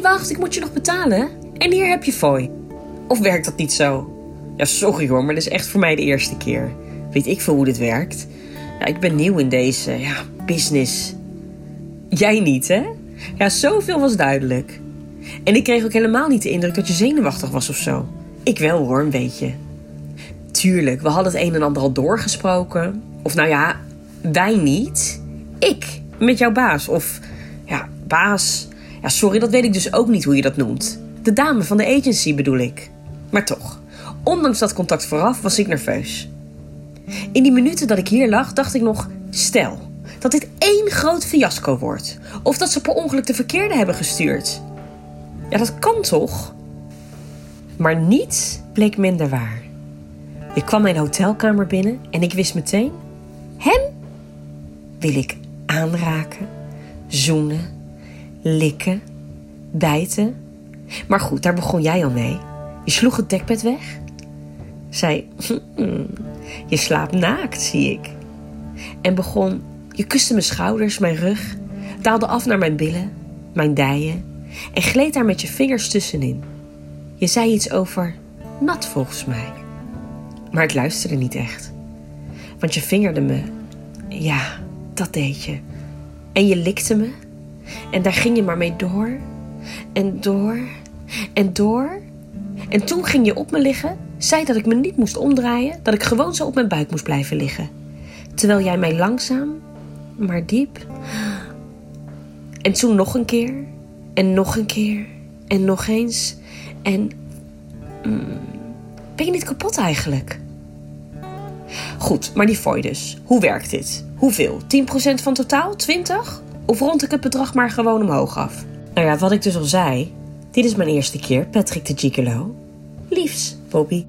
wacht, ik moet je nog betalen. En hier heb je fooi. Of werkt dat niet zo? Ja, sorry hoor, maar dat is echt voor mij de eerste keer. Weet ik veel hoe dit werkt. Ja, ik ben nieuw in deze ja, business. Jij niet, hè? Ja, zoveel was duidelijk. En ik kreeg ook helemaal niet de indruk dat je zenuwachtig was of zo. Ik wel hoor, een beetje. Tuurlijk, we hadden het een en ander al doorgesproken. Of nou ja, wij niet. Ik, met jouw baas. Of ja, baas. Ja, sorry, dat weet ik dus ook niet hoe je dat noemt. De dame van de agency bedoel ik. Maar toch, ondanks dat contact vooraf was ik nerveus. In die minuten dat ik hier lag, dacht ik nog: stel dat dit één groot fiasco wordt. Of dat ze per ongeluk de verkeerde hebben gestuurd. Ja, dat kan toch? Maar niets bleek minder waar. Ik kwam mijn hotelkamer binnen en ik wist meteen: hem wil ik aanraken, zoenen, likken, bijten. Maar goed, daar begon jij al mee. Je sloeg het dekbed weg. Zei: Je slaapt naakt, zie ik. En begon: Je kuste mijn schouders, mijn rug, daalde af naar mijn billen, mijn dijen en gleed daar met je vingers tussenin. Je zei iets over nat volgens mij. Maar ik luisterde niet echt. Want je vingerde me. Ja, dat deed je. En je likte me. En daar ging je maar mee door. En door. En door. En toen ging je op me liggen. Zei dat ik me niet moest omdraaien. Dat ik gewoon zo op mijn buik moest blijven liggen. Terwijl jij mij langzaam, maar diep. En toen nog een keer. En nog een keer. En nog eens. En. Mm, ben je niet kapot eigenlijk? Goed, maar die fooi dus. Hoe werkt dit? Hoeveel? 10% van totaal? 20? Of rond ik het bedrag maar gewoon omhoog af? Nou ja, wat ik dus al zei. Dit is mijn eerste keer, Patrick de Gigolo. Liefs, Bobby.